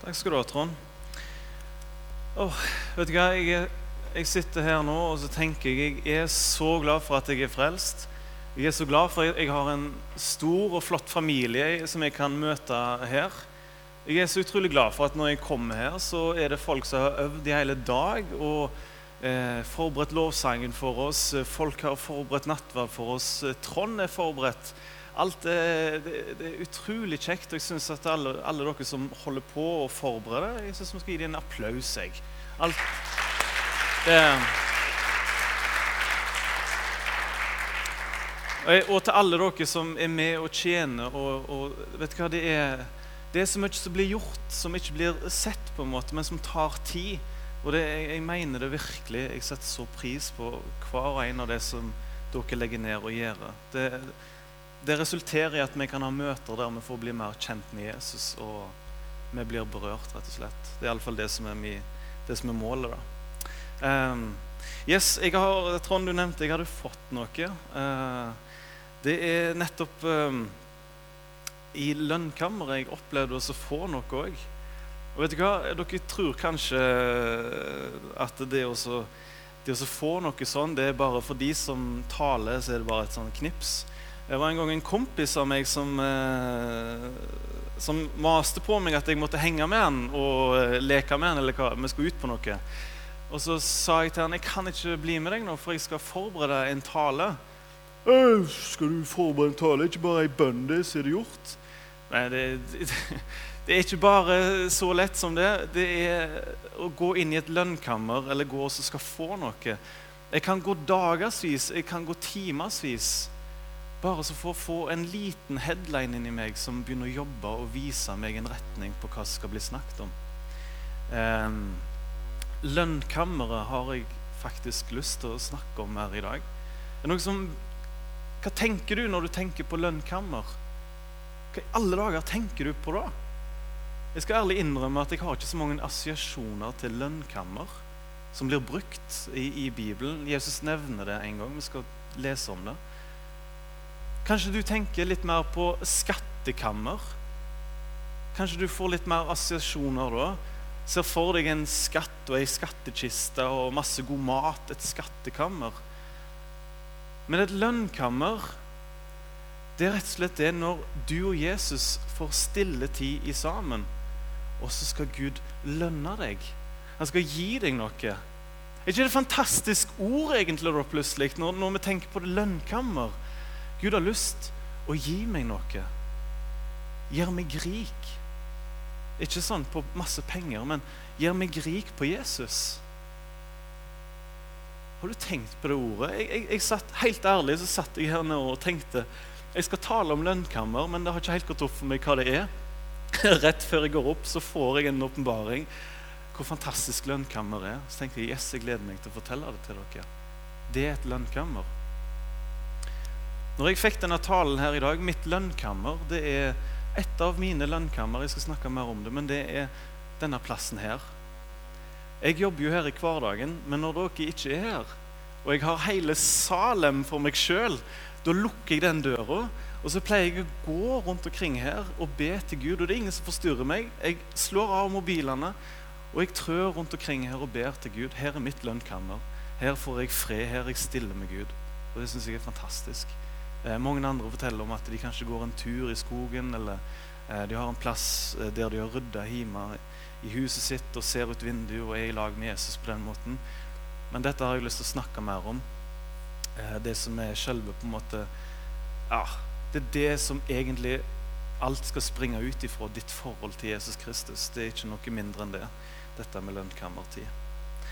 Takk skal du ha, Trond. Oh, vet du hva? Jeg, jeg sitter her nå og så tenker jeg jeg er så glad for at jeg er frelst. Jeg er så glad for at jeg har en stor og flott familie som jeg kan møte her. Jeg er så utrolig glad for at når jeg kommer her, så er det folk som har øvd i hele dag og eh, forberedt lovsangen for oss. Folk har forberedt nattverd for oss. Trond er forberedt. Alt er, det, det er utrolig kjekt. og jeg synes at alle, alle dere som holder på å forberede, jeg synes vi skal gi dem en applaus. Jeg. Alt, det, og, jeg, og til alle dere som er med og tjener. Og, og vet du hva, det er, det er så mye som blir gjort, som ikke blir sett, på en måte, men som tar tid. Og det, jeg, jeg mener det virkelig. Jeg setter så pris på hver og en av det som dere legger ned og gjør. Det, det resulterer i at vi kan ha møter der vi får bli mer kjent med Jesus, og vi blir berørt, rett og slett. Det er iallfall det som det som er målet. da. Um, yes, jeg har, Trond, du nevnte jeg hadde fått noe. Uh, det er nettopp um, i lønnkammeret jeg opplevde å få noe òg. Og vet du hva? Dere tror kanskje at det å få noe sånn, det er bare for de som taler, så er det bare et sånn knips. Det var en gang en kompis av meg som, eh, som maste på meg at jeg måtte henge med han og eh, leke med han, eller hva, vi skulle ut på noe. Og så sa jeg til han jeg kan ikke bli med deg nå, for jeg skal forberede en tale. «Øh, skal du forberede en tale? Ikke bare ei bønn, det, så er det gjort. Nei, det, det, det er ikke bare så lett som det. Det er å gå inn i et lønnkammer eller gå og skal få noe. Jeg kan gå dagevis, jeg kan gå timersvis. Bare så for å få en liten headline inni meg som begynner å jobbe og vise meg en retning på hva som skal bli snakket om. Eh, lønnkammeret har jeg faktisk lyst til å snakke om her i dag. Det er noe som, hva tenker du når du tenker på lønnkammer? Hva i alle dager tenker du på da? Jeg skal ærlig innrømme at jeg har ikke så mange assosiasjoner til lønnkammer som blir brukt i, i Bibelen. Jesus nevner det en gang. Vi skal lese om det. Kanskje du tenker litt mer på skattekammer? Kanskje du får litt mer assosiasjoner da? Ser for deg en skatt og ei skattkiste og masse god mat, et skattekammer. Men et lønnkammer, det er rett og slett det når du og Jesus får stille tid i sammen, og så skal Gud lønne deg. Han skal gi deg noe. Er ikke det et fantastisk ord egentlig da plutselig, når, når vi tenker på det lønnkammer? Gud har lyst å gi meg noe. Gjør meg rik. Ikke sånn på masse penger, men gjør meg rik på Jesus. Har du tenkt på det ordet? Jeg, jeg, jeg satt, helt ærlig så satt jeg her nå og tenkte jeg skal tale om lønnkammer, men det har ikke helt gått opp for meg hva det er. Rett før jeg går opp, så får jeg en åpenbaring hvor fantastisk lønnkammer er. Så tenkte jeg yes, jeg gleder meg til å fortelle det til dere. Det er et lønnkammer. Når jeg fikk denne talen her i dag, mitt lønnkammer, det er et av mine lønnkammer. Jeg skal snakke mer om det, men det er denne plassen her. Jeg jobber jo her i hverdagen, men når dere ikke er her, og jeg har hele Salem for meg sjøl, da lukker jeg den døra. Og så pleier jeg å gå rundt omkring her og be til Gud. Og det er ingen som forstyrrer meg. Jeg slår av mobilene, og jeg trør rundt omkring her og ber til Gud. Her er mitt lønnkammer. Her får jeg fred. Her er jeg stille med Gud. Og det syns jeg er fantastisk. Eh, mange andre forteller om at de kanskje går en tur i skogen, eller eh, de har en plass eh, der de har rydda hjemme i huset sitt og ser ut vinduet og er i lag med Jesus på den måten. Men dette har jeg lyst til å snakke mer om. Eh, det som er selve på en måte Ja, det er det som egentlig alt skal springe ut ifra ditt forhold til Jesus Kristus. Det er ikke noe mindre enn det, dette med lønnkammertid.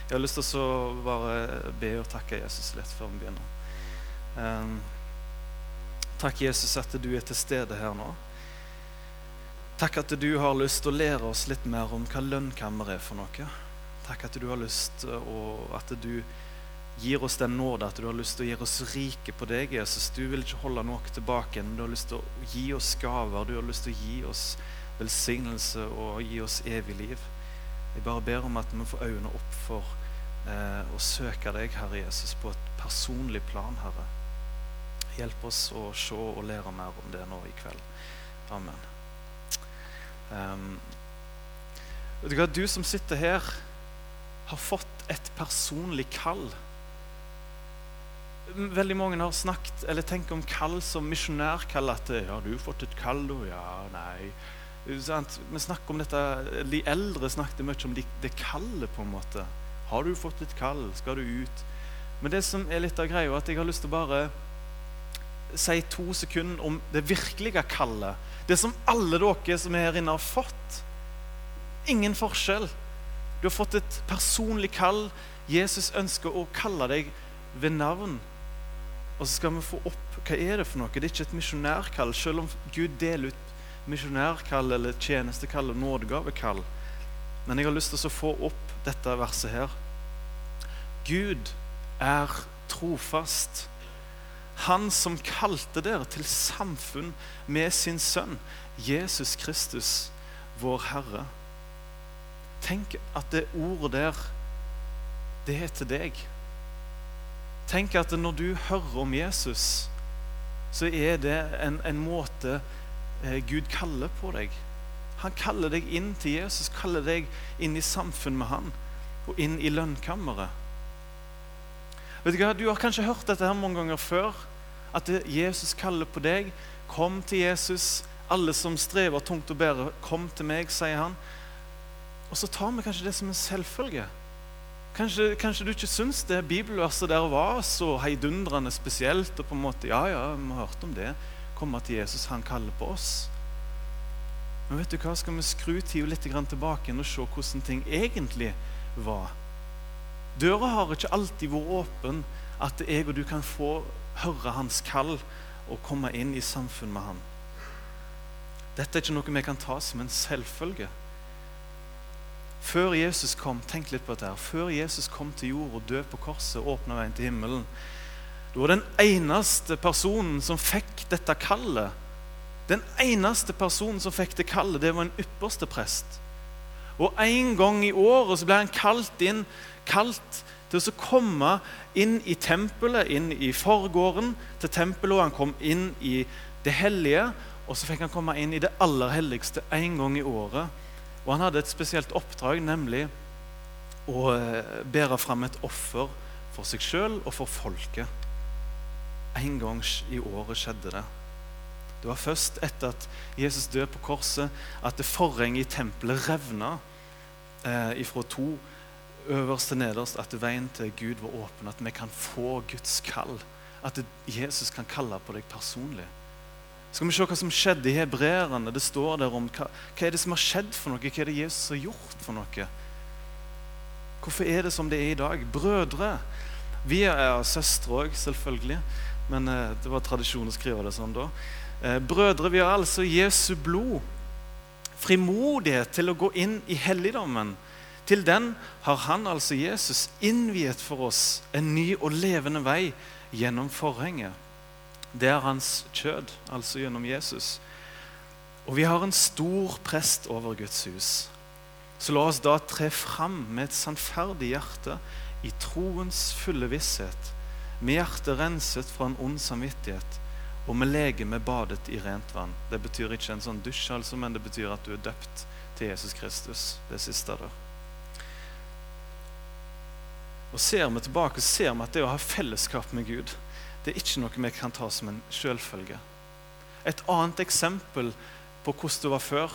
Jeg har lyst til å bare be og takke Jesus litt før vi begynner. Um, takk, Jesus, at du er til stede her nå. Takk at du har lyst til å lære oss litt mer om hva lønnkammer er for noe. Takk at du har lyst og at du gir oss den nåde at du har lyst til å gjøre oss rike på deg, Jesus. Du vil ikke holde noe tilbake, men du har lyst til å gi oss gaver. Du har lyst til å gi oss velsignelse og gi oss evig liv. Jeg bare ber om at vi får øynene opp for eh, å søke deg, Herre Jesus, på et personlig plan, Herre. Hjelp oss å se og lære mer om det nå i kveld. Amen. Um, Vet du du som sitter her, har fått et personlig kall. Veldig mange har snakket eller tenkt om kall som misjonærkall. At ja, du har fått et kall, og ja, nei. Vi snakker om dette, De eldre snakket mye om det kallet, på en måte. Har du fått et kall? Skal du ut? Men det som er litt av greia, at jeg har lyst til å bare si to sekunder om det virkelige kallet. Det som alle dere som er her inne, har fått. Ingen forskjell. Du har fått et personlig kall. Jesus ønsker å kalle deg ved navn. Og så skal vi få opp hva er det for noe. Det er ikke et misjonærkall, selv om Gud deler ut misjonærkall eller tjenestekall og nådegavekall. Men jeg har lyst til å få opp dette verset her. Gud er trofast. Han som kalte dere til samfunn med sin sønn, Jesus Kristus, vår Herre. Tenk at det ordet der, det er til deg. Tenk at når du hører om Jesus, så er det en, en måte eh, Gud kaller på deg. Han kaller deg inn til Jesus, kaller deg inn i samfunn med han, og inn i lønnkammeret. Vet Du hva, du har kanskje hørt dette her mange ganger før. At Jesus kaller på deg. Kom til Jesus. Alle som strever tungt og bærer, kom til meg, sier han. Og så tar vi kanskje det som en selvfølge. Kanskje, kanskje du ikke syns det bibelverset der var så heidundrende spesielt. og på en måte, Ja, ja, vi har hørt om det. Komme til Jesus, han kaller på oss. Men vet du hva, skal vi skru tida litt tilbake og se hvordan ting egentlig var? Døra har ikke alltid vært åpen at jeg og du kan få høre hans kall og komme inn i samfunn med han. Dette er ikke noe vi kan ta som en selvfølge. Før Jesus kom tenk litt på dette her, før Jesus kom til jord og døde på korset og åpna veien til himmelen, da var den eneste personen som fikk dette kallet Den eneste personen som fikk det kallet, det var en ypperste prest. Og en gang i året så ble han kalt inn kalt til å komme inn i tempelet, inn i forgården til tempelet. og Han kom inn i det hellige, og så fikk han komme inn i det aller helligste én gang i året. Og han hadde et spesielt oppdrag, nemlig å eh, bære fram et offer for seg sjøl og for folket. En gang i året skjedde det. Det var først etter at Jesus døde på korset, at det forhenget i tempelet revna eh, ifra to øverst til nederst, at veien til Gud var åpen, at vi kan få Guds kall. At Jesus kan kalle på deg personlig. Skal vi se hva som skjedde i hebreerne? Det står der om hva, hva er det som har skjedd for noe? Hva er det Jesus har gjort for noe? Hvorfor er det som det er i dag? Brødre. Vi er søstre òg, selvfølgelig. Men eh, det var tradisjon å skrive det sånn da. Eh, brødre, vi har altså Jesu blod. Frimodighet til å gå inn i helligdommen til den har han, altså Jesus, innviet for oss en ny og levende vei gjennom forhenget. Det er hans kjød, altså gjennom Jesus. Og vi har en stor prest over Guds hus. Så la oss da tre fram med et sannferdig hjerte i troens fulle visshet, med hjertet renset fra en ond samvittighet og med legemet badet i rent vann. Det betyr ikke en sånn dusj, altså, men det betyr at du er døpt til Jesus Kristus. Det siste der. Og Ser vi tilbake, ser vi at det å ha fellesskap med Gud det er ikke noe vi kan ta som en selvfølge. Et annet eksempel på hvordan det var før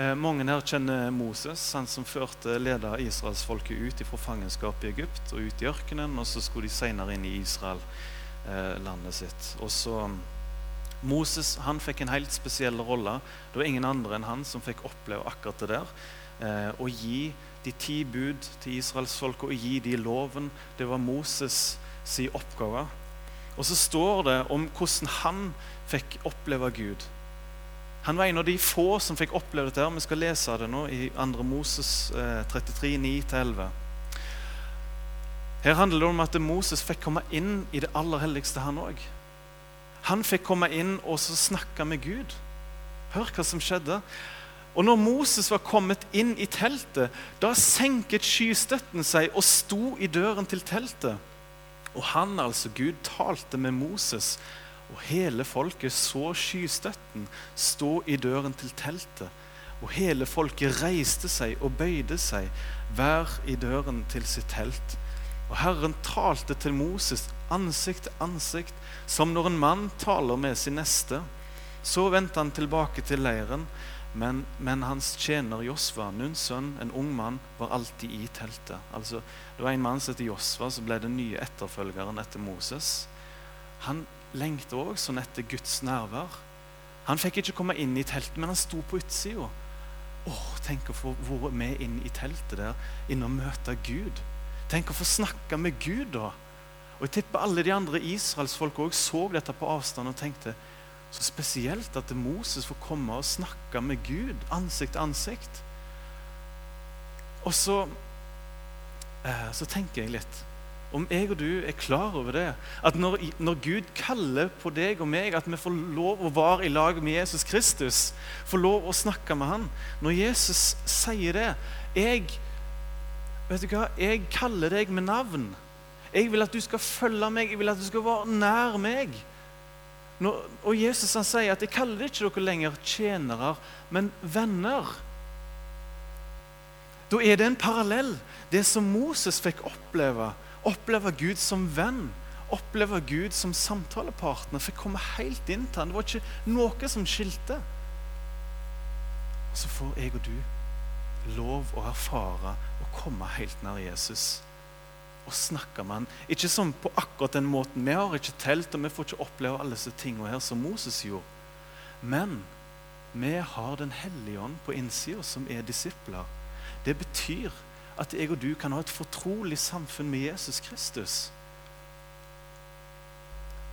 eh, Mange her kjenner Moses, han som førte leda israelsfolket ut fra fangenskapet i Egypt og ut i ørkenen. Og så skulle de senere inn i Israel, eh, landet sitt. Og så Moses han fikk en helt spesiell rolle. Det var ingen andre enn han som fikk oppleve akkurat det der. Eh, å gi de ti bud til Israels folk og gi de loven. Det var Moses' si oppgave. Og så står det om hvordan han fikk oppleve Gud. Han var en av de få som fikk oppleve dette. Vi skal lese det nå i 2. Moses 33, eh, 9-11. Her handler det om at Moses fikk komme inn i det aller helligste, han òg. Han fikk komme inn og snakke med Gud. Hør hva som skjedde. Og når Moses var kommet inn i teltet, da senket skystøtten seg og sto i døren til teltet. Og han, altså Gud, talte med Moses, og hele folket så skystøtten stå i døren til teltet. Og hele folket reiste seg og bøyde seg, hver i døren til sitt telt. Og Herren talte til Moses ansikt til ansikt, som når en mann taler med sin neste. Så vendte han tilbake til leiren, men, men hans tjener Josva, Nuns sønn, en ung mann, var alltid i teltet. Altså, Det var en mann som het Josva, som ble den nye etterfølgeren etter Moses. Han lengta òg sånn etter Guds nærvær. Han fikk ikke komme inn i teltet, men han sto på utsida. Åh, Tenk å få være med inn i teltet der, inn og møte Gud. Tenk å få snakke med Gud da. Og jeg tipper alle de andre israelsfolka òg så dette på avstand og tenkte så spesielt at Moses får komme og snakke med Gud ansikt til ansikt. Og så, eh, så tenker jeg litt om jeg og du er klar over det, at når, når, Gud kaller på deg og meg, at vi får lov å være i lag med Jesus Kristus, får lov å snakke med han Når Jesus sier det jeg, vet du hva, jeg kaller deg med navn. Jeg vil at du skal følge meg, jeg vil at du skal være nær meg. Når, og Jesus han sier at 'jeg kaller ikke dere lenger tjenere, men venner'. Da er det en parallell. Det som Moses fikk oppleve, oppleve Gud som venn, oppleve Gud som samtalepartner, fikk komme helt inn til han. Det var ikke noe som skilte. Og så får jeg og du lov å erfare å komme helt nær Jesus og snakke med han. Ikke som på akkurat den måten. Vi har ikke telt, og vi får ikke oppleve alle disse tingene her som Moses gjorde. Men vi har Den hellige ånd på innsida, som er disipler. Det betyr at jeg og du kan ha et fortrolig samfunn med Jesus Kristus.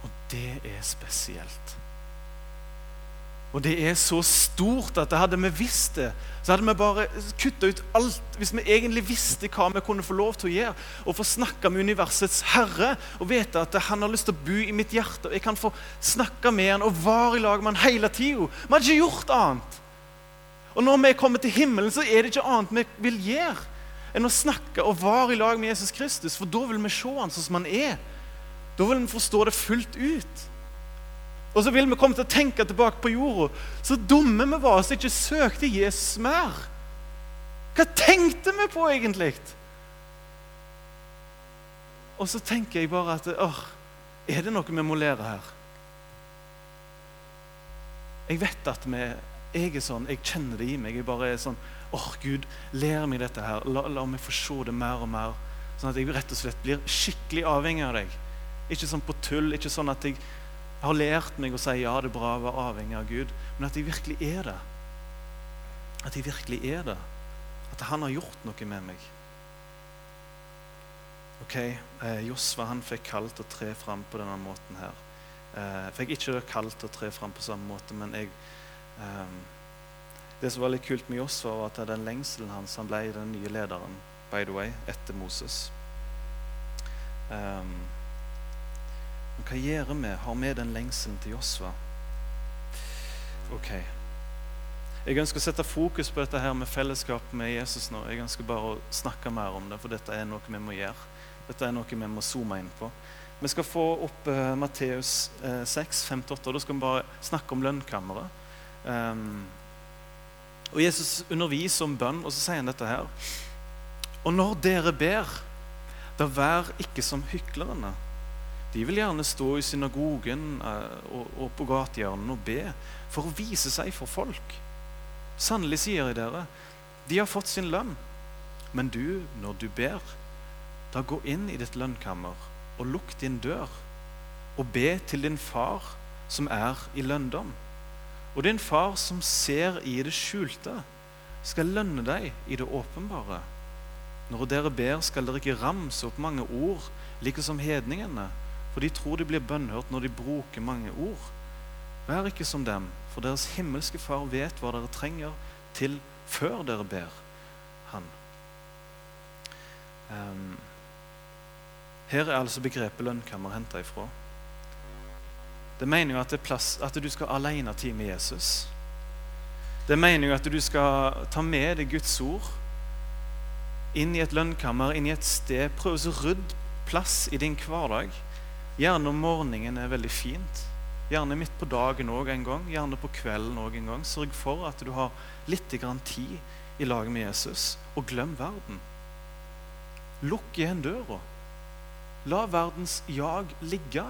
Og det er spesielt. Og det er så stort at hadde vi visst det, så hadde vi bare kutta ut alt. Hvis vi egentlig visste hva vi kunne få lov til å gjøre, og få snakke med universets herre og vite at han har lyst til å bo i mitt hjerte, og jeg kan få snakke med han og være i lag med han hele tida. Vi hadde ikke gjort annet. Og når vi kommer til himmelen, så er det ikke annet vi vil gjøre enn å snakke og være i lag med Jesus Kristus, for da vil vi se han sånn som han er. Da vil vi forstå det fullt ut. Og så vil vi komme til å tenke tilbake på jorda. Så dumme vi var som ikke søkte Jesus mer. Hva tenkte vi på egentlig? Og så tenker jeg bare at åh, er det noe vi må lære her? Jeg vet at vi, jeg er sånn, jeg kjenner det i meg. Jeg bare er sånn åh, Gud, lær meg dette her. La, la meg få se det mer og mer. Sånn at jeg rett og slett blir skikkelig avhengig av deg. Ikke sånn på tull. Ikke sånn at jeg har lært meg å si ja, det er bra å være avhengig av Gud, men at jeg virkelig er det. At jeg virkelig er det. At han har gjort noe med meg. Ok, eh, Josva han fikk kall til å tre fram på denne måten her. Eh, fikk ikke kall til å tre fram på samme måte, men jeg eh, Det som var litt kult med Josva, var at den lengselen hans Han ble den nye lederen, by the way, etter Moses. Um, men hva gjør vi? Har vi den lengselen til Josva? Ok. Jeg ønsker å sette fokus på dette her med fellesskap med Jesus nå. Jeg ønsker bare å snakke mer om det, for dette er noe vi må gjøre. Dette er noe vi må zoome inn på. Vi skal få opp uh, Matteus uh, 6, 5-8. Da skal vi bare snakke om lønnkammeret. Um, og Jesus underviser om bønn, og så sier han dette her. Og når dere ber, da vær ikke som hyklerne de vil gjerne stå i synagogen eh, og på gatehjørnene og be for å vise seg for folk. Sannelig sier jeg dere, de har fått sin lønn. Men du, når du ber, da gå inn i ditt lønnkammer og lukk din dør, og be til din far som er i lønndom. Og din far som ser i det skjulte, skal lønne deg i det åpenbare. Når dere ber, skal dere ikke ramse opp mange ord, like som hedningene for de tror de blir bønnhørt når de bruker mange ord. Vær ikke som dem, for deres himmelske Far vet hva dere trenger til før dere ber Han. Um, her er altså begrepet lønnkammer henta ifra. Det mener jo at, at du skal ha alenetid med Jesus. Det mener jo at du skal ta med deg Guds ord inn i et lønnkammer, inn i et sted. Prøv å rydde plass i din hverdag Gjerne om morgenen er veldig fint. Gjerne midt på dagen òg en gang, gjerne på kvelden òg en gang. Sørg for at du har litt grann tid i lag med Jesus, og glem verden. Lukk igjen døra. La verdens jag ligge.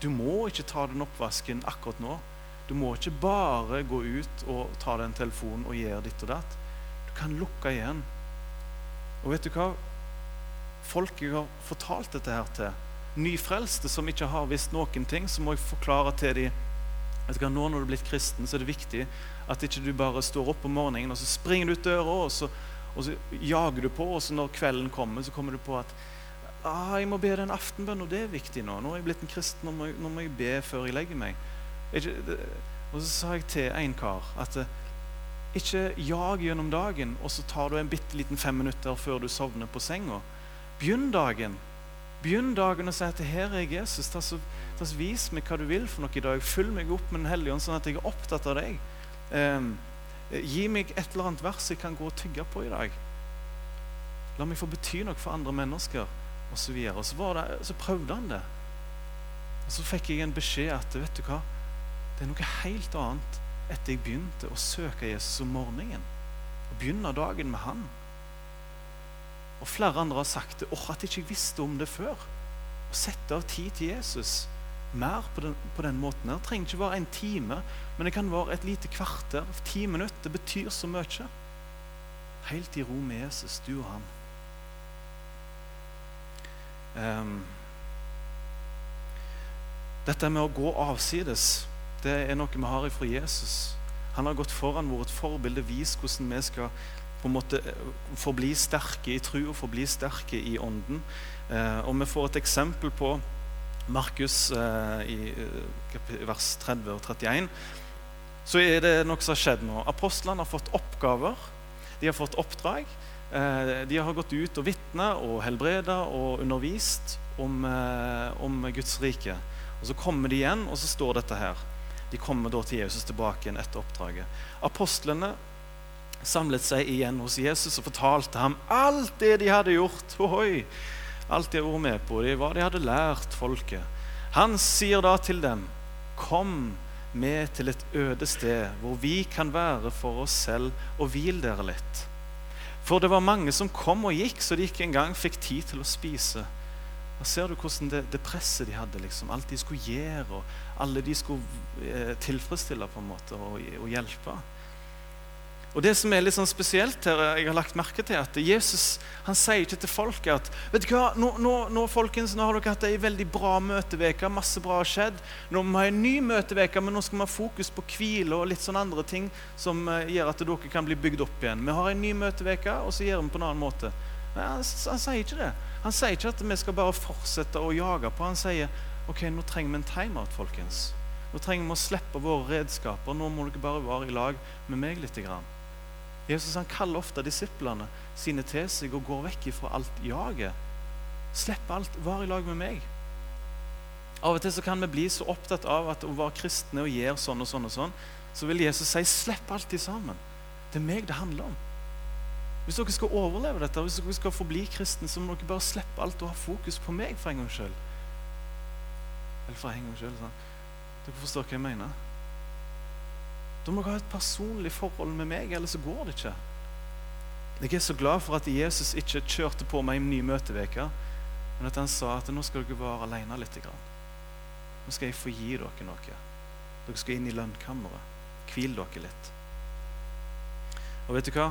Du må ikke ta den oppvasken akkurat nå. Du må ikke bare gå ut og ta den telefonen og gjøre ditt og datt. Du kan lukke igjen. Og vet du hva? Folk jeg har fortalt dette her til, nyfrelste som ikke har visst noen ting, så må jeg forklare til dem at Nå når du er blitt kristen, så er det viktig at ikke du bare står opp om morgenen og så springer du ut døra, og så, og så jager du på, og så når kvelden kommer, så kommer du på at ah, jeg må be den aftenbønn, og det er viktig nå. Nå er jeg blitt en kristen, nå må jeg, nå må jeg be før jeg legger meg. Ikke, og så sa jeg til en kar at ikke jag gjennom dagen, og så tar du en bitte liten fem minutter før du sovner på senga. Begynn dagen Begynn dagen og si at 'Her er jeg, Jesus'. Ta så, ta så vis meg hva du vil for noe i dag. Fyll meg opp med Den hellige ånd, sånn at jeg er opptatt av deg. Um, gi meg et eller annet vers jeg kan gå og tygge på i dag. La meg få bety noe for andre mennesker, osv. Og, og så, det, så prøvde han det. Og så fikk jeg en beskjed at vet du hva, det er noe helt annet etter jeg begynte å søke Jesus om morgenen. Og begynne dagen med han. Og flere andre har sagt det. Åh, at jeg ikke visste om det før. Å sette av tid til Jesus mer på den, på den måten. Det trenger ikke være en time, men det kan være et lite kvarter. Ti minutter. Det betyr så mye. Helt i ro med Jesus, du og han. Um, dette med å gå avsides, det er noe vi har ifra Jesus. Han har gått foran vårt forbilde, vist hvordan vi skal på en måte eh, forbli sterke i og forbli sterke i ånden. Eh, og vi får et eksempel på Markus eh, i vers 30 og 31. Så er det noe som har skjedd nå. Apostlene har fått oppgaver. De har fått oppdrag. De har gått ut og vitna og helbreda og undervist om, om Guds rike. Og Så kommer de igjen, og så står dette her. De kommer da til Jesus tilbake igjen etter oppdraget. Apostlene samlet seg igjen hos Jesus og fortalte ham alt det de hadde gjort. Ohoi, alt de vært med på, hva de hadde lært folket. Han sier da til dem, kom med til et øde sted hvor vi kan være for oss selv, og hvile dere litt. For det var mange som kom og gikk, så de ikke engang fikk tid til å spise. Da ser du hvordan det, det presset de hadde, liksom, alt de skulle gjøre, og alle de skulle eh, tilfredsstille på en måte og, og hjelpe. Og det som er litt sånn spesielt her, jeg har lagt merke til at Jesus han sier ikke til folket at vet du hva, nå, nå, nå, folkens, nå har dere hatt ei veldig bra møteveke, masse bra har skjedd. Nå må vi ha en ny møteveke, men nå skal vi ha fokus på hvile og litt sånn andre ting som uh, gjør at dere kan bli bygd opp igjen. Vi har en ny møteveke, og så gjør vi på en annen måte. Men han, han, sier ikke det. Han sier ikke at vi skal bare fortsette å jage på. Han sier ok, nå trenger vi en timeout, folkens. Nå trenger vi å slippe våre redskaper. Nå må dere bare være i lag med meg litt. Grann. Jesus han kaller ofte disiplene sine til seg og går vekk fra alt jaget. Slipp alt, vær i lag med meg. Av og til så kan vi bli så opptatt av at å være kristne og gjøre sånn og sånn, og sånn, så vil Jesus si slipp alltid sammen. Det er meg det handler om. Hvis dere skal overleve dette, hvis dere skal forbli kristne, så må dere bare slippe alt og ha fokus på meg for en gangs skyld. Eller for en gangs skyld. Sånn. Dere forstår hva jeg mener? Da må jeg ha et personlig forhold med meg, ellers så går det ikke. Jeg er så glad for at Jesus ikke kjørte på meg en ny møteveker, men at han sa at nå skal dere være alene litt. Nå skal jeg få gi dere noe. Dere skal inn i lønnkammeret. Hvil dere litt. Og vet du hva?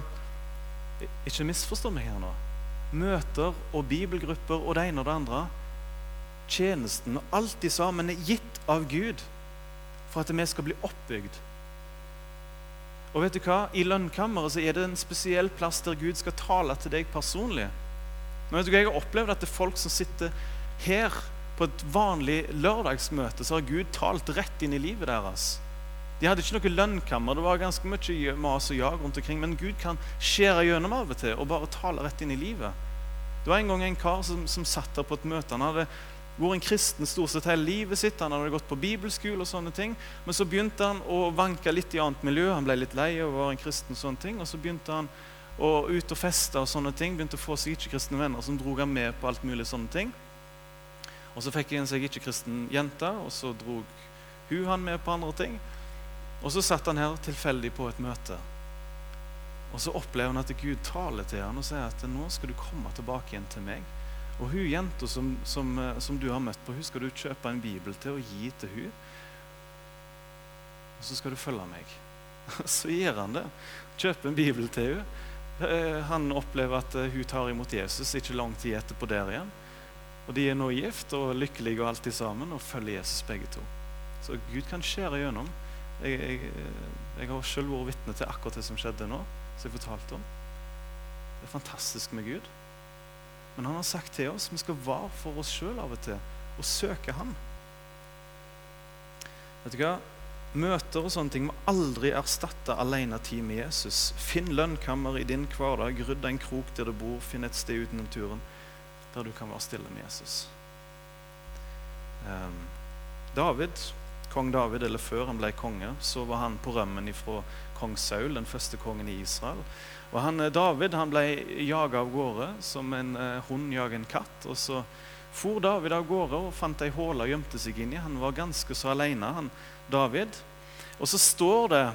Ikke misforstå meg her nå. Møter og bibelgrupper og det ene og det andre, tjenesten og alt de sammen er gitt av Gud for at vi skal bli oppbygd og vet du hva? I lønnkammeret så er det en spesiell plass der Gud skal tale til deg personlig. Men vet du hva? Jeg har opplevd at det er folk som sitter her på et vanlig lørdagsmøte, så har Gud talt rett inn i livet deres. De hadde ikke noe lønnkammer. Det var ganske mye mas og jag rundt omkring. Men Gud kan skjære gjennom av og til og bare tale rett inn i livet. Det var en gang en kar som, som satt der på et møte. Han hadde vært en kristen stort sett hele livet sitt. Han hadde gått på bibelskole og sånne ting. Men så begynte han å vanke litt i annet miljø. Han ble litt lei av å være en kristen. Og sånne ting. Og så begynte han å ut og feste og sånne ting. Begynte å få seg ikke-kristne venner som dro han med på alt mulig sånne ting. Og så fikk han seg ikke-kristen jente, og så drog Hun han med på andre ting. Og så satt han her tilfeldig på et møte. Og så opplever han at Gud taler til han og sier at nå skal du komme tilbake igjen til meg. Og hun jenta som, som, eh, som, du har møtt på, hun skal du kjøpe en bibel til og gi til hun. Og så skal du følge meg. Så gir han det. Kjøper en bibel til hun. Eh, han opplever at eh, hun tar imot Jesus ikke lang tid etterpå der igjen. Og De er nå gift og lykkelige og alltid sammen og følger Jesus begge to. Så Gud kan skjære gjennom. Jeg, jeg, jeg har selv vært vitne til akkurat det som skjedde nå. som jeg fortalte om. Det er fantastisk med Gud. Men han har sagt til oss vi skal være for oss sjøl av og til og søke Han. Vet du hva? Møter og sånne ting må aldri erstatte alenetid med Jesus. Finn lønnkammer i din hverdag, rydd en krok der du bor, finn et sted uten naturen der du kan være stille med Jesus. Um, David, Kong David, eller før han ble konge, så var han på rømmen ifra kong Saul, den første kongen i Israel. Og han, eh, David han ble jaga av gårde som en eh, hund jager en katt. og så for David av gårde og fant ei håle og gjemte seg inni. Han var ganske så alene, han David. Og så står det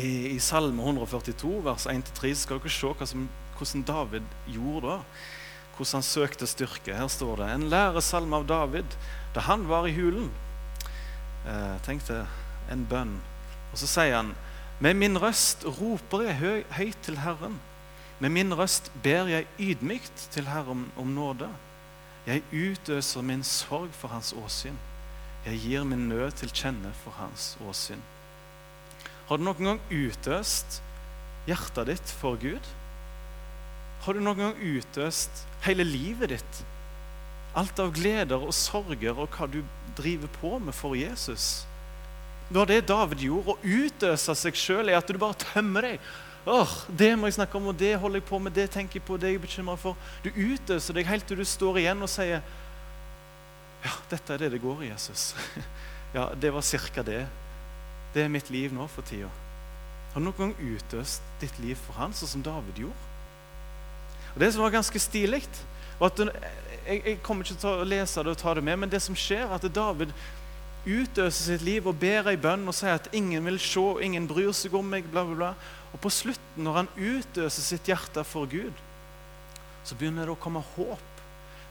i, i Salme 142, vers 1-3, så skal dere se som, hvordan David gjorde da. Hvordan han søkte styrke. Her står det en læresalme av David da han var i hulen. Eh, Tenk det. en bønn. Og så sier han med min røst roper jeg høy, høyt til Herren. Med min røst ber jeg ydmykt til Herren om nåde. Jeg utøser min sorg for hans åsyn. Jeg gir min nød til kjenne for hans åsyn. Har du noen gang utøst hjertet ditt for Gud? Har du noen gang utøst hele livet ditt? Alt av gleder og sorger og hva du driver på med for Jesus? Det var det David gjorde. Å utøse seg sjøl i at du bare tømmer deg. Åh, Det må jeg snakke om, og det holder jeg på med, det tenker jeg på, det er jeg bekymra for. Du utøser deg helt til du står igjen og sier Ja, dette er det det går i, Jesus. Ja, det var cirka det. Det er mitt liv nå for tida. Har du noen gang utøst ditt liv for han, sånn som David gjorde? Og Det som var ganske stilig var at jeg, jeg, kommer ikke til å lese det og ta det med, men det som skjer, er at David utøser sitt liv og ber ei bønn og sier at ingen vil se, ingen bryr seg om meg, bla, bla, bla. Og på slutten, når han utøser sitt hjerte for Gud, så begynner det å komme håp.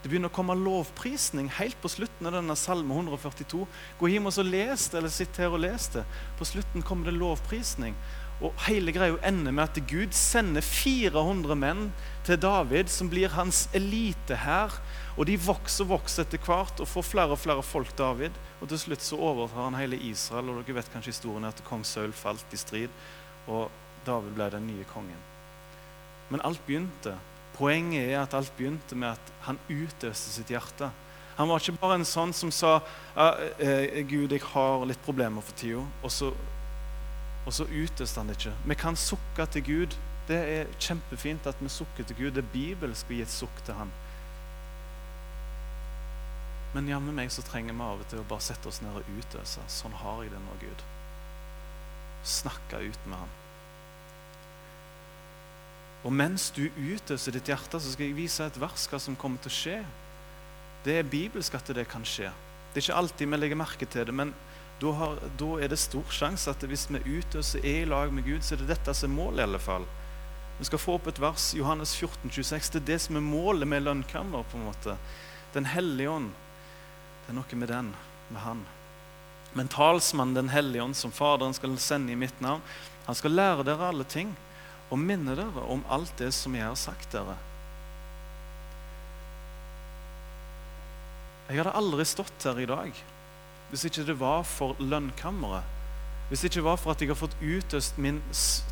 Det begynner å komme lovprisning helt på slutten av denne salme 142. Gå hjem og så les det, eller sitt her og les det. På slutten kommer det lovprisning. Og hele greia ender med at Gud sender 400 menn til David, som blir hans elitehær. Og de vokser og vokser etter hvert og får flere og flere folk David. Og til slutt så overtar han hele Israel, og dere vet kanskje historien at kong Saul falt i strid, og David ble den nye kongen. Men alt begynte. Poenget er at alt begynte med at han utøste sitt hjerte. Han var ikke bare en sånn som sa eh, 'Gud, jeg har litt problemer for tida', og så og så utøste han det ikke. Vi kan sukke til Gud. Det er kjempefint at vi sukker til Gud. Det er bibelsk å gi et sukk til Han. Men jammen meg så trenger vi av og til å bare sette oss ned og utøse. Sånn har jeg det nå, Gud. Snakke ut med Han. Og mens du utøser ditt hjerte, så skal jeg vise et vers hva som kommer til å skje. Det er bibelsk at det kan skje. Det er ikke alltid vi legger merke til det, men da, har, da, er det stor sjanse at hvis vi utøser er i lag med Gud, så er det dette som er målet. i alle fall. Vi skal få opp et vers, Johannes 14, 26. Det er det som er målet med lønnkammer. på en måte. Den hellige ånd. Det er noe med den, med Han. Men talsmannen Den hellige ånd, som Faderen skal sende i mitt navn, han skal lære dere alle ting og minne dere om alt det som jeg har sagt dere. Jeg hadde aldri stått her i dag hvis ikke det var for lønnkammeret, hvis det ikke var for at jeg har fått utøst min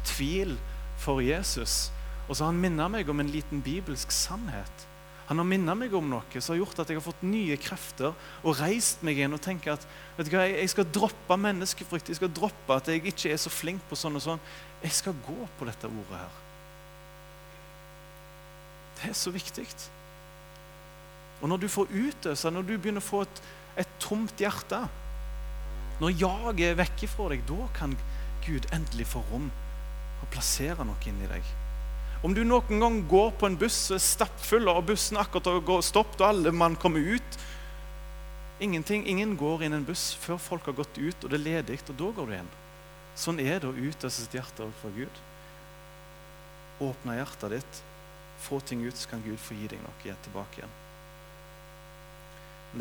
tvil for Jesus, og så har han minnet meg om en liten bibelsk sannhet. Han har minnet meg om noe som har gjort at jeg har fått nye krefter og reist meg igjen og tenker at vet du hva, jeg skal droppe menneskefrykt. Jeg skal droppe at jeg ikke er så flink på sånn og sånn. Jeg skal gå på dette ordet her. Det er så viktig. Og når du får utøse, når du begynner å få et et tomt hjerte. Når jaget er vekk fra deg, da kan Gud endelig få rom og plassere noe inni deg. Om du noen gang går på en buss stappfull, og bussen akkurat har stoppet, og alle mann kommer ut Ingenting, ingen går inn en buss før folk har gått ut, og det er ledig, og da går du inn. Sånn er det å utøve sitt hjerte overfor Gud. Åpne hjertet ditt, få ting ut, så kan Gud få gi deg noe tilbake igjen.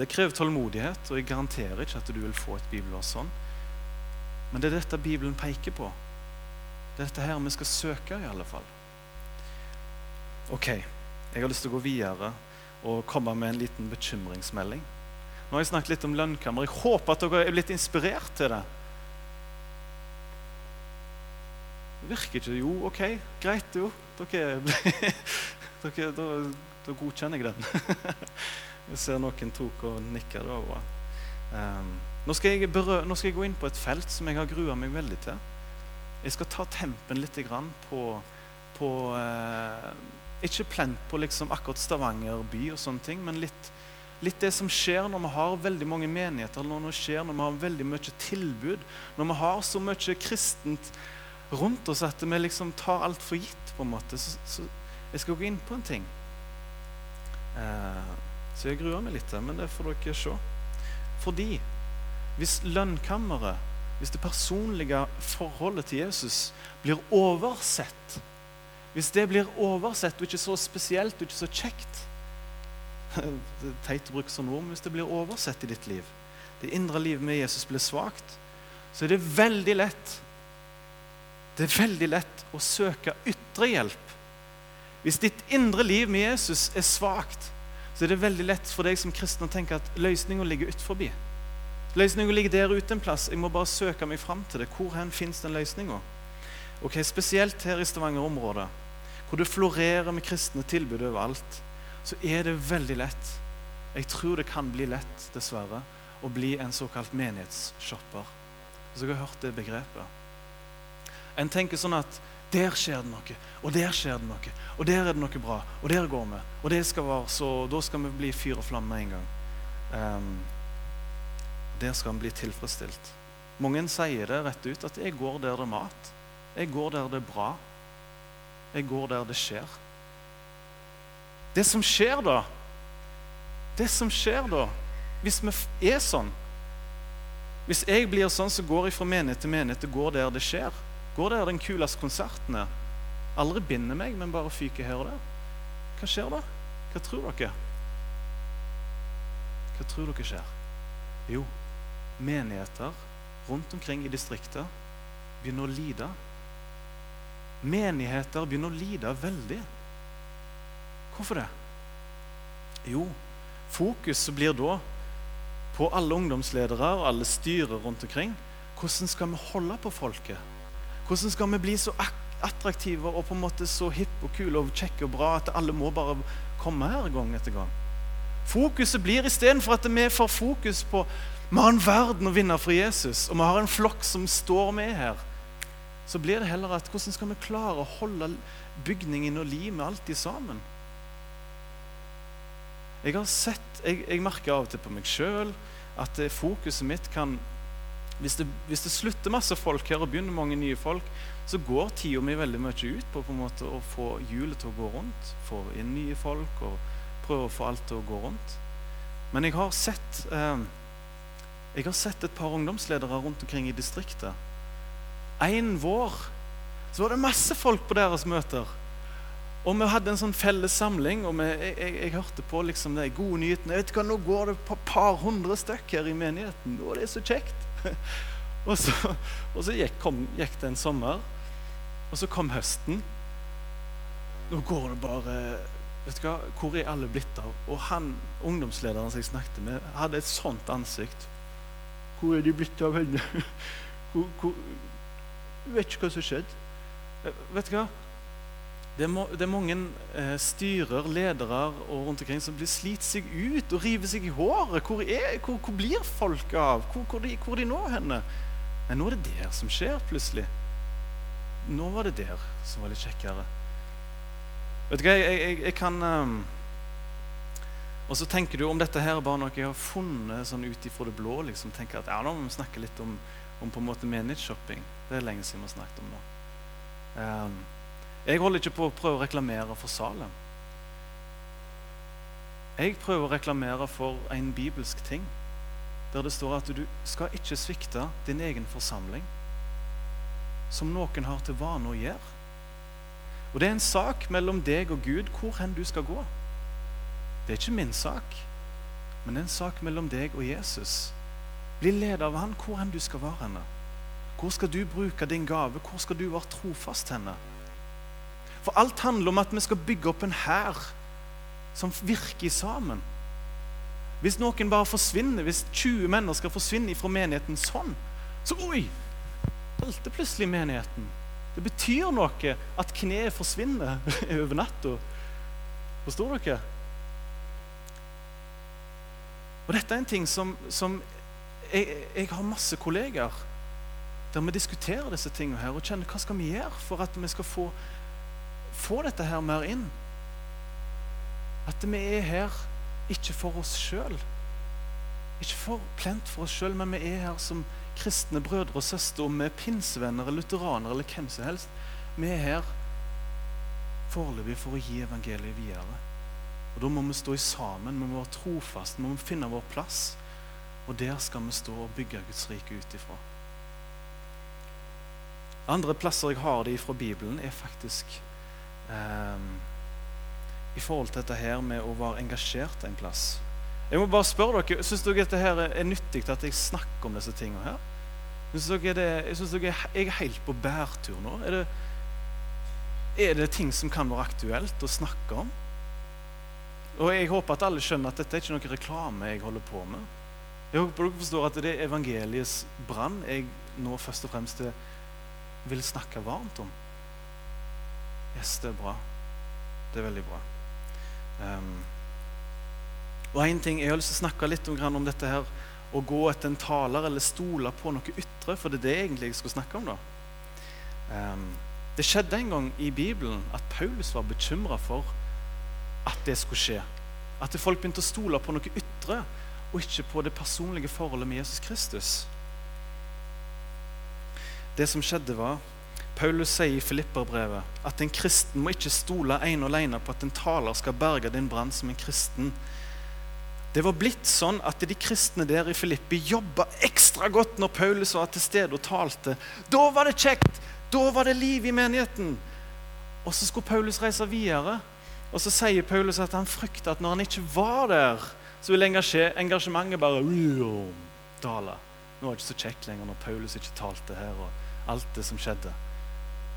Det krever tålmodighet, og jeg garanterer ikke at du vil få et bibelår sånn. Men det er dette Bibelen peker på. Det er dette her vi skal søke, i alle fall. Ok, jeg har lyst til å gå videre og komme med en liten bekymringsmelding. Nå har jeg snakket litt om lønnkammer. Jeg håper at dere er blitt inspirert til det. Det virker ikke Jo, OK, greit, jo. Dere, dere, da, da godkjenner jeg den. Jeg ser noen tok og nikka. Um, nå, skal jeg berø nå skal jeg gå inn på et felt som jeg har grua meg veldig til. Jeg skal ta tempen litt på, på uh, Ikke plent på liksom akkurat Stavanger by, og sånne ting, men litt, litt, det som skjer når vi har veldig mange menigheter, når det skjer når vi har veldig mye tilbud, når vi har så mye kristent rundt oss at vi liksom tar alt for gitt. på en måte. Så, så jeg skal gå inn på en ting. Eh, så jeg gruer meg litt, men det får dere se. Fordi hvis lønnkammeret, hvis det personlige forholdet til Jesus blir oversett Hvis det blir oversett og ikke så spesielt og ikke så kjekt Det er teit å bruke sånne ord, men hvis det blir oversett i ditt liv, det indre livet med Jesus blir svakt, så er det veldig lett Det er veldig lett å søke ytre hjelp. Hvis ditt indre liv med Jesus er svakt, så er det veldig lett for deg som kristen å tenke at løsninga ligger utenfor. Løsninga ligger der ute en plass. Jeg må bare søke meg fram til det. Hvor hen fins den løsninga? Okay, spesielt her i Stavanger-området, hvor det florerer med kristne tilbud overalt, så er det veldig lett Jeg tror det kan bli lett, dessverre, å bli en såkalt menighetsshopper. Så jeg har hørt det begrepet. En tenker sånn at der skjer det noe, og der skjer det noe, og der er det noe bra, og der går vi. Og det skal være så, da skal vi bli fyr og flamme med en gang. Um, der skal vi bli tilfredsstilt. Mange sier det rett ut at 'jeg går der det er mat'. 'Jeg går der det er bra'. 'Jeg går der det skjer'. Det som skjer da Det som skjer da, hvis vi er sånn Hvis jeg blir sånn, så går jeg fra menighet til menighet og går der det skjer. Går der den kuleste konserten er. Aldri binder meg, men bare fyker her og der. Hva skjer da? Hva tror dere? Hva tror dere skjer? Jo, menigheter rundt omkring i distriktet begynner å lide. Menigheter begynner å lide veldig. Hvorfor det? Jo, fokuset blir da på alle ungdomsledere og alle styrer rundt omkring. Hvordan skal vi holde på folket? Hvordan skal vi bli så attraktive og på en måte så hippe og kule og kjekke og bra at alle må bare komme her gang etter gang? Fokuset blir istedenfor at vi får fokus på vi har en verden å vinne for Jesus, og vi har en flokk som står med her, så blir det heller at hvordan skal vi klare å holde bygningen og limet alltid sammen? Jeg har sett, jeg, jeg merker av og til på meg sjøl at fokuset mitt kan hvis det, hvis det, slutter masse folk her og begynner mange nye folk, så går tida mi veldig mye ut på, på måte, å få hjulet til å gå rundt. Få inn nye folk og prøve å få alt til å gå rundt. Men jeg har sett eh, jeg har sett et par ungdomsledere rundt omkring i distriktet. En vår så var det masse folk på deres møter. Og vi hadde en sånn felles samling, og vi, jeg, jeg, jeg, hørte på liksom de gode nyhetene. Jeg vet hva, Nå går det et par hundre stykk her i menigheten. Å, det er så kjekt. og så, og så gikk, kom, gikk, det en sommer, og så kom høsten. Nå går det bare vet du hva, Hvor er alle blitt av? Og han ungdomslederen som jeg snakket med, hadde et sånt ansikt. Hvor er de blitt av henne? Hvor, hvor, vet ikke hva som skjedde. Eh, vet du hva? Det er, det er mange eh, styrer, ledere og rundt omkring som blir sliter seg ut og river seg i håret. Hvor, er, hvor, hvor blir folk av? Hvor, hvor, de, hvor de nå henne? Men nå er det der som skjer, plutselig. Nå var det der som var litt kjekkere. Vet du hva, jeg, jeg, jeg kan um, Og så tenker du om dette her er bare noe jeg har funnet sånn ut ifra det blå. liksom, tenker at ja, Nå må vi snakke litt om, om på en måte menighetsshopping. Det er lenge siden vi har snakket om nå. Um, jeg holder ikke på å prøve å reklamere for Salem. Jeg prøver å reklamere for en bibelsk ting. der det står at du skal ikke svikte din egen forsamling, som noen har til vane å gjøre. Og Det er en sak mellom deg og Gud hvor hen du skal gå. Det er ikke min sak, men det er en sak mellom deg og Jesus. Bli ledet av han hvor hen du skal være henne. Hvor skal du bruke din gave? Hvor skal du være trofast henne? For alt handler om at vi skal bygge opp en hær som virker sammen. Hvis noen bare forsvinner, hvis 20 mennesker forsvinner fra menigheten sånn, så oi, falte plutselig menigheten. Det betyr noe at kneet forsvinner over natta. Forstår dere? Og dette er en ting som, som jeg, jeg, har masse kolleger der vi diskuterer disse tingene her og kjenner hva skal vi gjøre for at vi skal få, få dette her mer inn. At vi er her ikke for oss sjøl. Ikke for plent for oss sjøl, men vi er her som kristne brødre og søstre, om vi er pinsevenner, lutheranere eller hvem som helst. Vi er her foreløpig for å gi evangeliet videre. Og Da må vi stå sammen, vi må være trofaste, vi må finne vår plass. Og der skal vi stå og bygge Guds rike ut ifra. Andre plasser jeg har det fra Bibelen, er faktisk eh, i forhold til dette her med å være engasjert en plass. Jeg må bare spørre dere, Syns dere dette her er nyttig at jeg snakker om disse tingene her? Syns dere, det, synes dere jeg er helt på bærtur nå? Er det, er det ting som kan være aktuelt å snakke om? Og jeg håper at alle skjønner at dette er ikke noe reklame jeg holder på med. Jeg håper dere forstår at det er evangeliets brann jeg nå først og fremst vil snakke varmt om. Yes, det er bra. Det er veldig bra. Um, og en ting, Jeg har lyst til å snakke litt om, om dette her å gå etter en taler eller stole på noe ytre, for det er det egentlig jeg skal snakke om. da. Um, det skjedde en gang i Bibelen at Paulus var bekymra for at det skulle skje. At folk begynte å stole på noe ytre og ikke på det personlige forholdet med Jesus Kristus. Det som skjedde, var Paulus sier i Filipperbrevet at en kristen må ikke stole ene og alene på at en taler skal berge din brann som en kristen. Det var blitt sånn at de kristne der i Filippi jobba ekstra godt når Paulus var til stede og talte. Da var det kjekt! Da var det liv i menigheten. Og så skulle Paulus reise videre. Og så sier Paulus at han frykter at når han ikke var der, så vil engasjementet bare dale. Nå er det ikke så kjekt lenger når Paulus ikke talte her, og alt det som skjedde.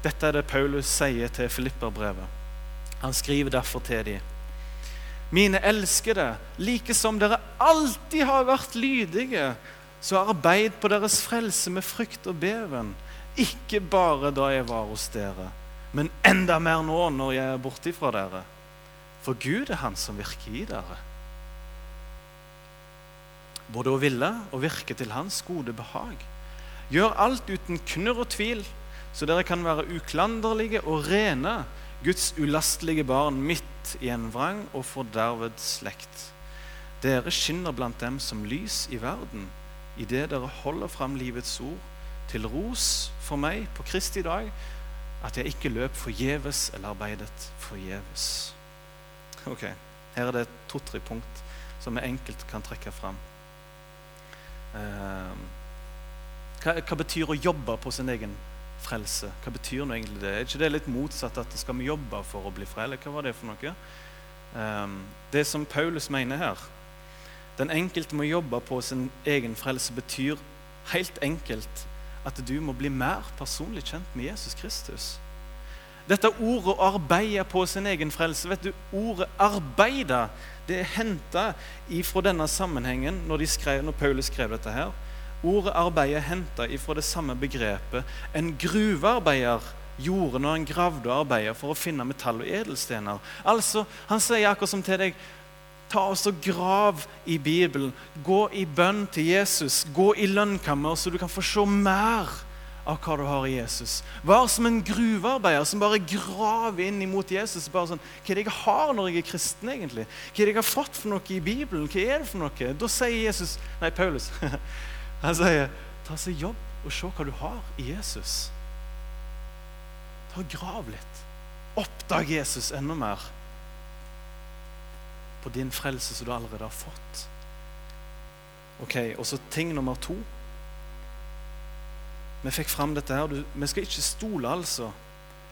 Dette er det Paulus sier til Filipperbrevet. Han skriver derfor til dem. Mine elskede, like som dere alltid har vært lydige, så arbeid på deres frelse med frykt og beven. Ikke bare da jeg var hos dere, men enda mer nå når jeg er borte fra dere. For Gud er Han som virker i dere. Både å ville og virke til Hans gode behag. Gjør alt uten knurr og tvil, så dere kan være uklanderlige og rene, Guds ulastelige barn midt i en vrang og forderved slekt. Dere skinner blant dem som lys i verden, idet dere holder fram livets ord, til ros for meg på Kristi dag, at jeg ikke løp forgjeves eller arbeidet forgjeves. Ok, Her er det to-tre punkt som vi enkelt kan trekke fram. Uh, hva, hva, betyr å jobbe på sin egen frelse? Hva betyr nå egentlig det? Er ikke det litt motsatt at skal vi jobbe for å bli frelst? Hva var det for noe? Um, det som Paulus mener her Den enkelte må jobbe på sin egen frelse, betyr helt enkelt at du må bli mer personlig kjent med Jesus Kristus. Dette ordet arbeide på sin egen frelse' vet du, Ordet 'arbeide' det er henta fra denne sammenhengen når, skrev, når Paulus skrev dette. her. Ordet 'arbeid' er henta fra det samme begrepet en gruvearbeider gjorde når han gravde og arbeidet for å finne metall og edelstener. Altså, Han sier akkurat som til deg Ta oss og Grav i Bibelen. Gå i bønn til Jesus. Gå i lønnkammer, så du kan få se mer av hva du har i Jesus. Vær som en gruvearbeider som bare graver inn imot Jesus. bare sånn, Hva er det jeg har når jeg er kristen? egentlig? Hva er det jeg har fått for noe i Bibelen? Hva er det for noe? Da sier Jesus, nei, Paulus Han sier, ta seg jobb og se hva du har i Jesus. Ta Grav litt. Oppdag Jesus enda mer på din frelse som du allerede har fått. Ok, Og så ting nummer to. Vi fikk fram dette her. Vi skal ikke stole altså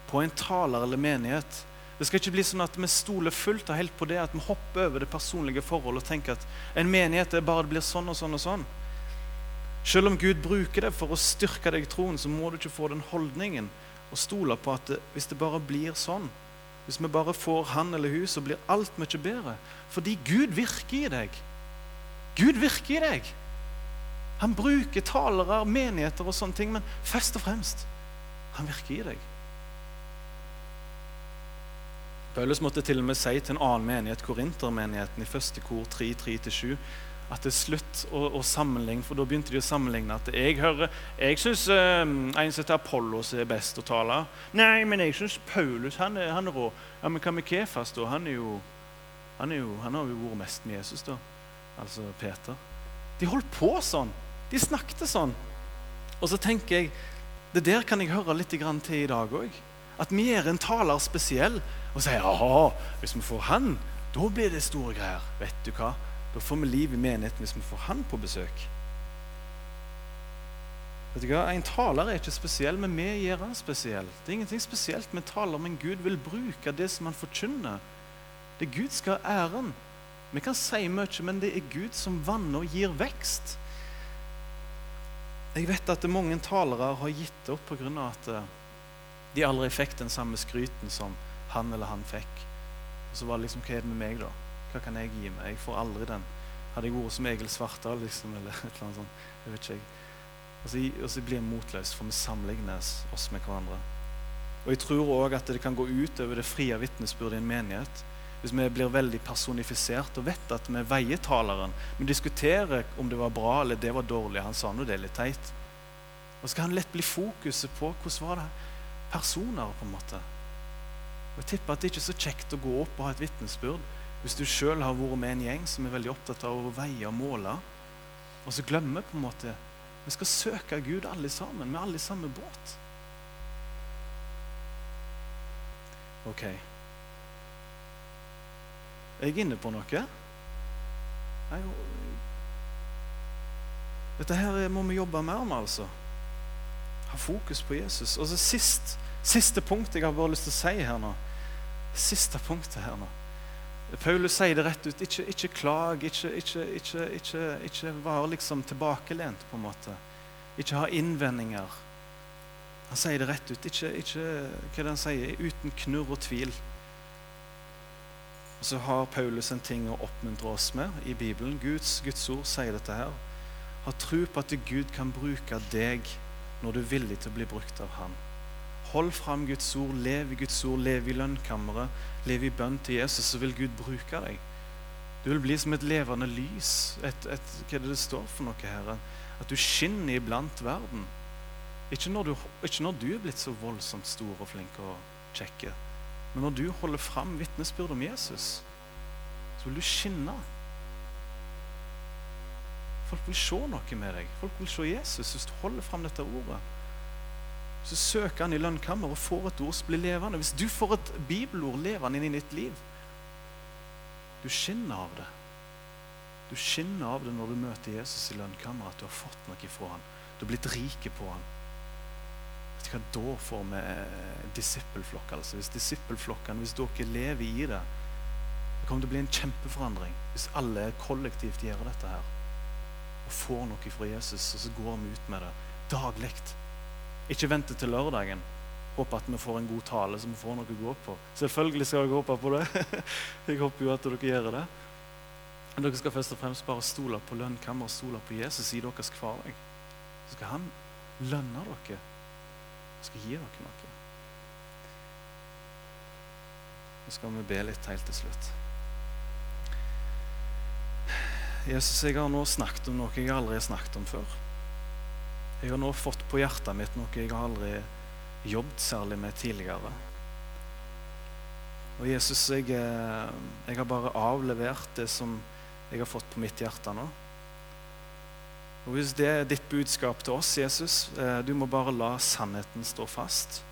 på en taler eller menighet. Det skal ikke bli sånn at vi stoler fullt og helt på det, at vi hopper over det personlige forholdet og tenker at en menighet er bare det blir sånn og sånn og sånn. Selv om Gud bruker det for å styrke deg i troen, så må du ikke få den holdningen og stole på at det, hvis det bare blir sånn, hvis vi bare får han eller hun, så blir alt mye bedre. Fordi Gud virker i deg. Gud virker i deg. Han bruker talere, menigheter og sånne ting, men først og fremst han virker i deg. Paulus måtte til og med si til en annen menighet, korintermenigheten, i første kor 3, 3-7, at det er slutt å, å, sammenligne, for da begynte de å sammenligne at jeg hører Jeg syns eh, en som heter Apollos er best å tale. Nei, men jeg syns Paulus han er, han er rå. Ja, Men hva med Kefas, da? Han, er jo, han, er jo, han har jo vært mest med Jesus, da. Altså Peter. De holdt på sånn. De snakket sånn. Og så tenker jeg Det der kan jeg høre litt til i dag òg. At vi er en taler spesiell og sier aha, hvis vi får han, da blir det store greier. Vet du hva? Da får vi liv i menigheten hvis vi får han på besøk. Vet du hva? En taler er ikke spesiell, men vi gjør han spesiell. Det er ingenting spesielt med taler, men Gud vil bruke det som han forkynner. Det er Gud skal ha æren. Vi kan si mye, men det er Gud som vanner og gir vekst. Jeg vet at mange talere har gitt opp pga. at eh, de aldri fikk den samme skryten som han eller han fikk. Så var det liksom Hva er det med meg, da? Hva kan jeg gi meg? Jeg får aldri den. Hadde jeg vært som Egil Svartdal, liksom, eller et eller annet sånt. Jeg vet ikke. Og så, og så blir jeg motløse, for vi sammenlignes oss med hverandre. Og jeg tror òg at det kan gå ut over det frie vitnesbyrdet i en menighet. Hvis vi blir veldig personifisert og vet at vi veier taleren. Vi diskuterer om det var bra eller det var dårlig. Han sa nå det er litt teit. Og så kan lett bli fokuset på hvordan var det personer, på en måte. Og jeg tipper at det ikke er så kjekt å gå opp og ha et vitnesbyrd hvis du sjøl har vært med en gjeng som er veldig opptatt av å veie og måle, og så glemmer på en måte Vi skal søke Gud alle sammen. Vi er alle i samme båt. Ok. Er jeg inne på noe? Dette her må vi jobbe mer med, altså. Ha fokus på Jesus. Og så sist, Siste punkt jeg har bare lyst til å si her nå. Siste punktet her nå. Paulus sier det rett ut. Ikke, ikke klag, ikke, ikke, ikke, vær liksom tilbakelent, på en måte. Ikke ha innvendinger. Han sier det rett ut. Ikke, ikke hva det han sier, uten knurr og tvil. Og så har Paulus en ting å oppmuntre oss med i Bibelen. Guds, Guds ord sier dette her. Ha tro på at Gud kan bruke deg når du er villig til å bli brukt av Han. Hold fram Guds ord, lev i Guds ord, lev i lønnkammeret, lev i bønn til Jesus, så vil Gud bruke deg. Du vil bli som et levende lys. Et, et, hva er det det står for noe her? At du skinner iblant verden. Ikke når, du, ikke når, du, er blitt så voldsomt stor og flink og kjekk, men når du holder fram vitnesbyrd om Jesus, så vil du skinne. Folk vil se noe med deg. Folk vil se Jesus hvis du holder fram dette ordet så søker han i lønnkammer og får et ord som blir levende. Hvis du får et bibelord levende inn i ditt liv Du skinner av det. Du skinner av det når du møter Jesus i lønnkammer, at du har fått noe fra han. Du har blitt rike på han. Vet du hva Da får vi eh, disippelflokk. Altså. Hvis disippelflokkene, hvis dere lever i det Det kommer til å bli en kjempeforandring hvis alle kollektivt gjør dette her. Og får noe fra Jesus, og så går vi ut med det daglig. Ikke vente til lørdagen. Håpe at vi får en god tale, så vi får noe å gå på. Selvfølgelig skal jeg håpe på det. jeg håper jo at dere gjør det. Men dere skal først og fremst bare stole på lønnkammer og stole på Jesus i deres hverdag. Så skal han lønne dere skal gi dere noe. Nå skal vi be litt helt til slutt. Jesus, jeg har nå snakket om noe jeg aldri har snakket om før. Jeg har nå fått på hjertet mitt noe jeg har aldri jobbet særlig med tidligere. Og Jesus, jeg, eh, jeg, har bare avlevert det som jeg har fått på mitt hjerte nå. Og Hvis det er ditt budskap til oss, Jesus, eh, du må bare la sannheten stå fast.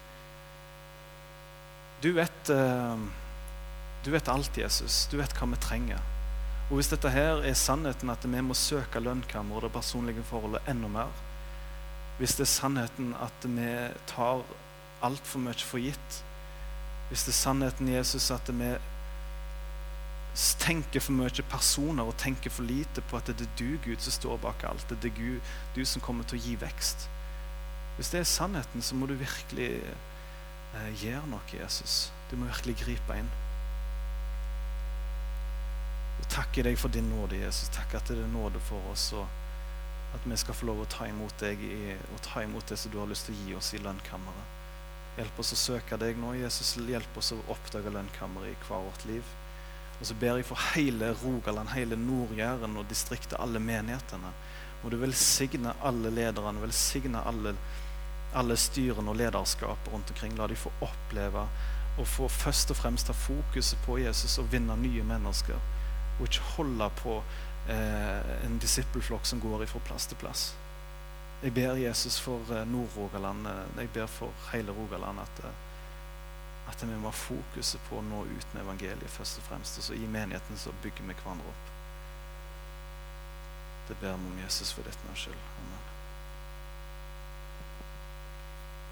Du vet, eh, du vet alt, Jesus. Du vet hva vi trenger. Og hvis dette her er sannheten, at vi må søke lønnkammer og det personlige forholdet enda mer Hvis det er sannheten at vi tar altfor mye for gitt Hvis det er sannheten, Jesus, at vi tenker for mye personer og tenker for lite på at det er du, Gud, som står bak alt. Det er Gud, du som kommer til å gi vekst. Hvis det er sannheten, så må du virkelig eh, gjøre noe, Jesus. Du må virkelig gripe inn. Jeg takker deg for din nåde, Jesus. Takk at det er nåde for oss. og at vi skal få lov å ta imot deg i, og ta imot det som du har lyst til å gi oss i lønnkammeret. Hjelp oss å søke deg nå, Jesus. Hjelp oss å oppdage lønnkammeret i hver vårt liv. Og så ber jeg for hele Rogaland, hele Nord-Jæren og distriktet, alle menighetene. Må du velsigne alle lederne, velsigne alle, alle styrene og lederskapet rundt omkring. La de få oppleve og få først og fremst ta fokuset på Jesus og vinne nye mennesker. Og ikke holde på eh, en disippelflokk som går fra plass til plass. Jeg ber Jesus for eh, Nord-Rogaland, eh, jeg ber for hele Rogaland at eh, at vi må ha fokuset på å nå ut med evangeliet først og fremst. Og så i menigheten så bygger vi hverandre opp. Det ber vi om Jesus for ditt navns skyld. Amen.